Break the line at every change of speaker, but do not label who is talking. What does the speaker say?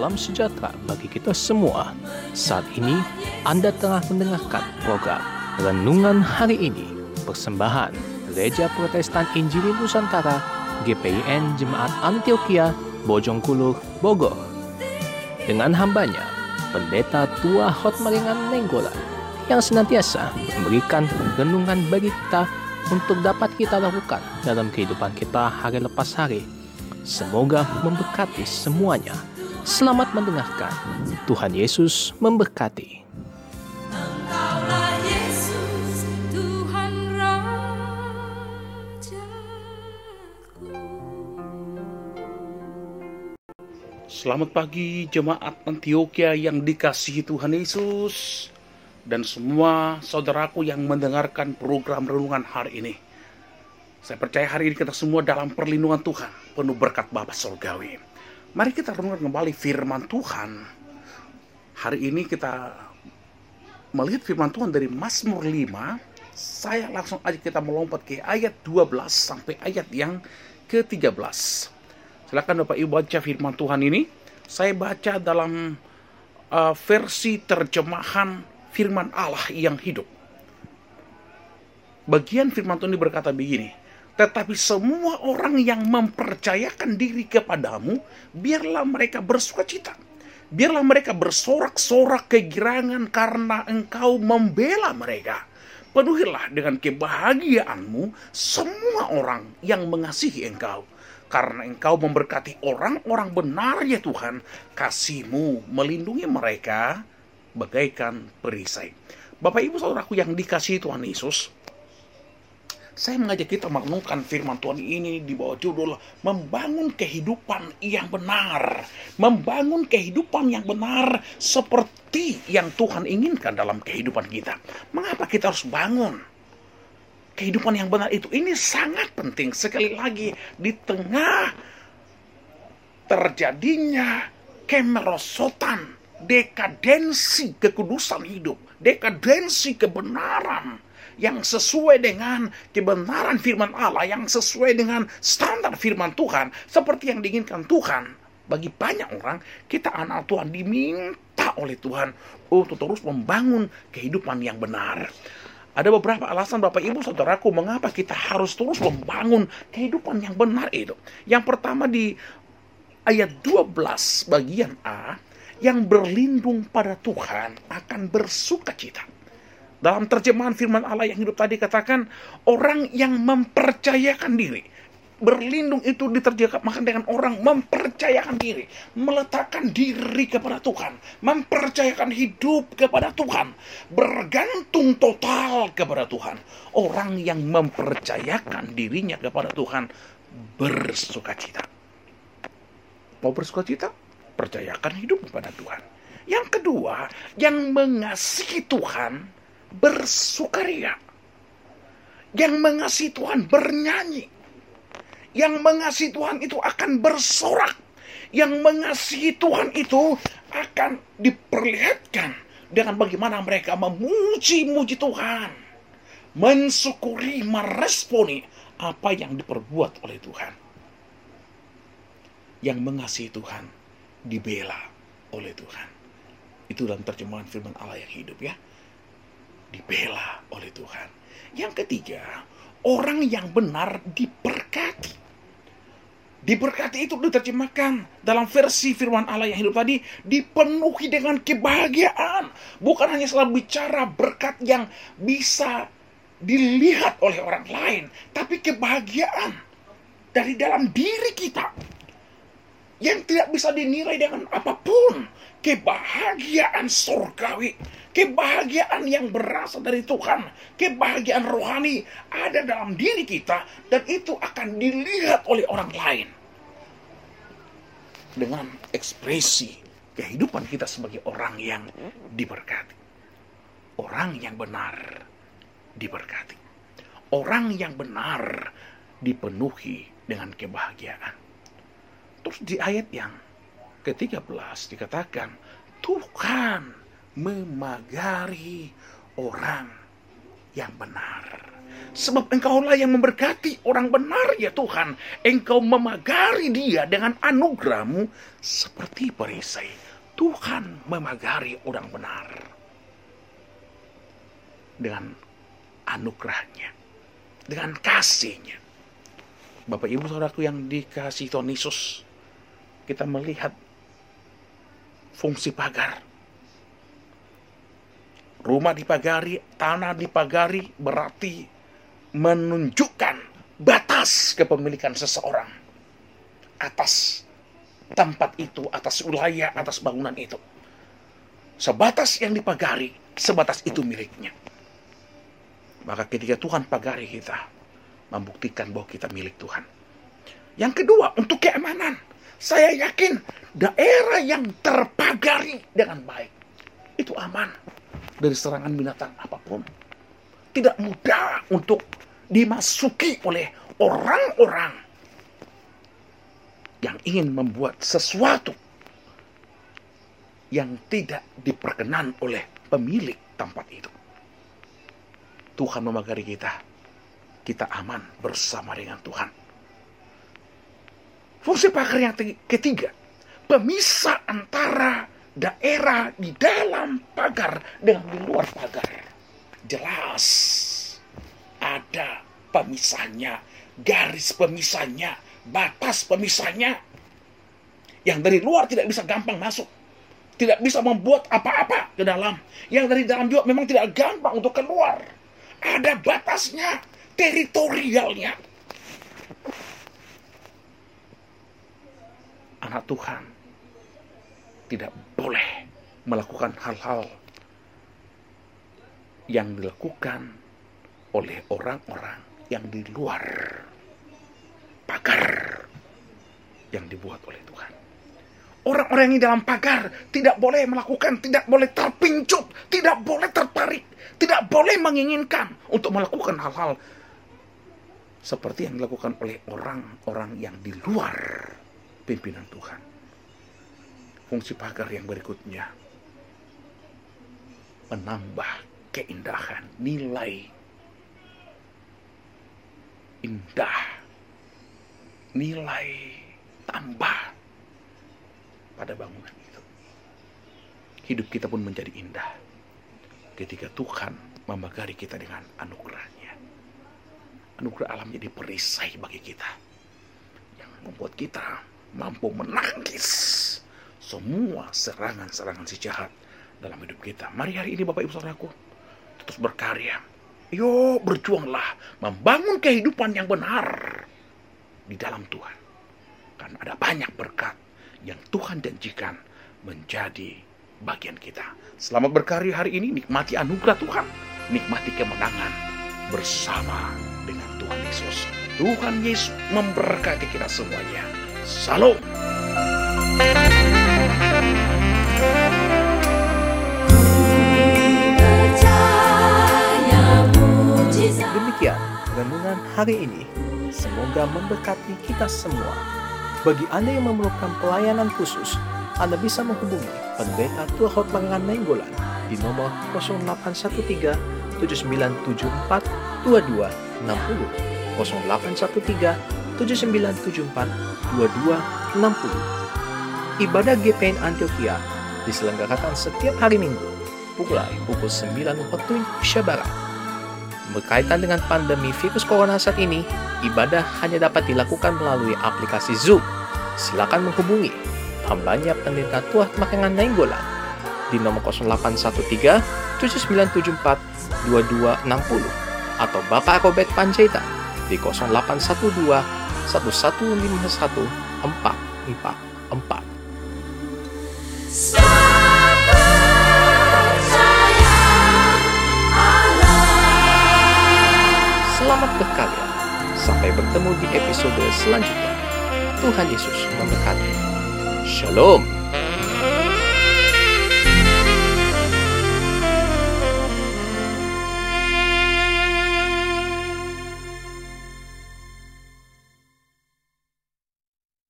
Salam sejahtera bagi kita semua. Saat ini Anda tengah mendengarkan program Renungan Hari Ini, persembahan Gereja Protestan Injili Nusantara GPIN Jemaat Antioquia Bojongkulur, Bogor. Dengan hambanya, Pendeta Tua Hotmaringan Nenggolan yang senantiasa memberikan renungan bagi kita untuk dapat kita lakukan dalam kehidupan kita hari lepas hari. Semoga memberkati semuanya. Selamat mendengarkan. Tuhan Yesus memberkati.
Engkaulah Yesus, Tuhan Rajaku.
Selamat pagi jemaat Antioquia yang dikasihi Tuhan Yesus dan semua saudaraku yang mendengarkan program renungan hari ini. Saya percaya hari ini kita semua dalam perlindungan Tuhan, penuh berkat Bapa Surgawi. Mari kita renungkan kembali firman Tuhan. Hari ini kita melihat firman Tuhan dari Mazmur 5. Saya langsung aja kita melompat ke ayat 12 sampai ayat yang ke-13. Silakan Bapak Ibu baca firman Tuhan ini. Saya baca dalam uh, versi terjemahan firman Allah yang hidup. Bagian firman Tuhan ini berkata begini, tetapi semua orang yang mempercayakan diri kepadamu, biarlah mereka bersuka cita. Biarlah mereka bersorak-sorak kegirangan karena engkau membela mereka. Penuhilah dengan kebahagiaanmu semua orang yang mengasihi engkau. Karena engkau memberkati orang-orang benar ya Tuhan, kasihmu melindungi mereka bagaikan perisai. Bapak ibu saudaraku yang dikasihi Tuhan Yesus, saya mengajak kita merenungkan firman Tuhan ini di bawah judul Membangun Kehidupan yang Benar. Membangun kehidupan yang benar seperti yang Tuhan inginkan dalam kehidupan kita. Mengapa kita harus bangun? Kehidupan yang benar itu ini sangat penting sekali lagi di tengah terjadinya kemerosotan, dekadensi kekudusan hidup, dekadensi kebenaran yang sesuai dengan kebenaran firman Allah, yang sesuai dengan standar firman Tuhan, seperti yang diinginkan Tuhan. Bagi banyak orang, kita anak Tuhan diminta oleh Tuhan untuk terus membangun kehidupan yang benar. Ada beberapa alasan Bapak Ibu Saudaraku mengapa kita harus terus membangun kehidupan yang benar itu. Yang pertama di ayat 12 bagian A, yang berlindung pada Tuhan akan bersuka cita. Dalam terjemahan firman Allah yang hidup tadi katakan, orang yang mempercayakan diri. Berlindung itu diterjemahkan dengan orang mempercayakan diri, meletakkan diri kepada Tuhan, mempercayakan hidup kepada Tuhan, bergantung total kepada Tuhan. Orang yang mempercayakan dirinya kepada Tuhan bersuka cita. Mau bersuka cita? Percayakan hidup kepada Tuhan. Yang kedua, yang mengasihi Tuhan bersukaria. Yang mengasihi Tuhan bernyanyi. Yang mengasihi Tuhan itu akan bersorak. Yang mengasihi Tuhan itu akan diperlihatkan dengan bagaimana mereka memuji-muji Tuhan. Mensyukuri, meresponi apa yang diperbuat oleh Tuhan. Yang mengasihi Tuhan dibela oleh Tuhan. Itu dalam terjemahan firman Allah yang hidup ya. Dibela oleh Tuhan. Yang ketiga, orang yang benar diberkati. Diberkati itu diterjemahkan dalam versi firman Allah yang hidup tadi dipenuhi dengan kebahagiaan. Bukan hanya selalu bicara berkat yang bisa dilihat oleh orang lain, tapi kebahagiaan dari dalam diri kita yang tidak bisa dinilai dengan apa pun. Kebahagiaan surgawi, kebahagiaan yang berasal dari Tuhan, kebahagiaan rohani ada dalam diri kita dan itu akan dilihat oleh orang lain. Dengan ekspresi kehidupan kita sebagai orang yang diberkati. Orang yang benar diberkati. Orang yang benar dipenuhi dengan kebahagiaan. Terus di ayat yang ke-13 dikatakan Tuhan memagari orang yang benar. Sebab engkaulah yang memberkati orang benar ya Tuhan. Engkau memagari dia dengan anugerahmu seperti perisai. Tuhan memagari orang benar. Dengan anugerahnya. Dengan kasihnya. Bapak Ibu Saudaraku yang dikasih Tuhan Yesus. Kita melihat fungsi pagar. Rumah dipagari, tanah dipagari berarti menunjukkan batas kepemilikan seseorang atas tempat itu, atas wilayah, atas bangunan itu. Sebatas yang dipagari, sebatas itu miliknya. Maka ketika Tuhan pagari kita, membuktikan bahwa kita milik Tuhan. Yang kedua, untuk keamanan. Saya yakin daerah yang terpagari dengan baik itu aman dari serangan binatang apa pun. Tidak mudah untuk dimasuki oleh orang-orang yang ingin membuat sesuatu yang tidak diperkenan oleh pemilik tempat itu. Tuhan memagari kita. Kita aman bersama dengan Tuhan. Fungsi pagar yang ketiga, pemisah antara daerah di dalam pagar dengan di luar pagar. Jelas ada pemisahnya, garis pemisahnya, batas pemisahnya. Yang dari luar tidak bisa gampang masuk. Tidak bisa membuat apa-apa ke dalam. Yang dari dalam juga memang tidak gampang untuk keluar. Ada batasnya, teritorialnya. anak Tuhan tidak boleh melakukan hal-hal yang dilakukan oleh orang-orang yang di luar pagar yang dibuat oleh Tuhan. Orang-orang yang di dalam pagar tidak boleh melakukan, tidak boleh terpincut, tidak boleh tertarik, tidak boleh menginginkan untuk melakukan hal-hal seperti yang dilakukan oleh orang-orang yang di luar pimpinan Tuhan. Fungsi pagar yang berikutnya menambah keindahan, nilai indah, nilai tambah pada bangunan itu. Hidup kita pun menjadi indah ketika Tuhan memagari kita dengan anugerahnya. Anugerah alam jadi perisai bagi kita yang membuat kita mampu menangkis semua serangan-serangan si jahat dalam hidup kita. Mari hari ini Bapak Ibu Saudaraku terus berkarya. Yo berjuanglah membangun kehidupan yang benar di dalam Tuhan. Karena ada banyak berkat yang Tuhan janjikan menjadi bagian kita. Selamat berkarya hari ini, nikmati anugerah Tuhan, nikmati kemenangan bersama dengan Tuhan Yesus. Tuhan Yesus memberkati kita semuanya. Salam.
Renungan hari ini. Semoga memberkati kita semua. Bagi Anda yang memerlukan pelayanan khusus, Anda bisa menghubungi Pendeta Tuahot Pangeran Nainggolan di nomor 0813 7974 2260 0813 7974 2260 Ibadah GPN Antioquia diselenggarakan setiap hari Minggu pukul 9 waktu Indonesia Barat. Berkaitan dengan pandemi virus corona saat ini, ibadah hanya dapat dilakukan melalui aplikasi Zoom. Silakan menghubungi hambanya Pendeta Tuah Makengan Nainggolan di nomor 0813 7974 2260 atau Bapak Robert Panjaitan di 0812 1151 444. Selamat berkarya. Sampai bertemu di episode selanjutnya. Tuhan Yesus memberkati. Shalom.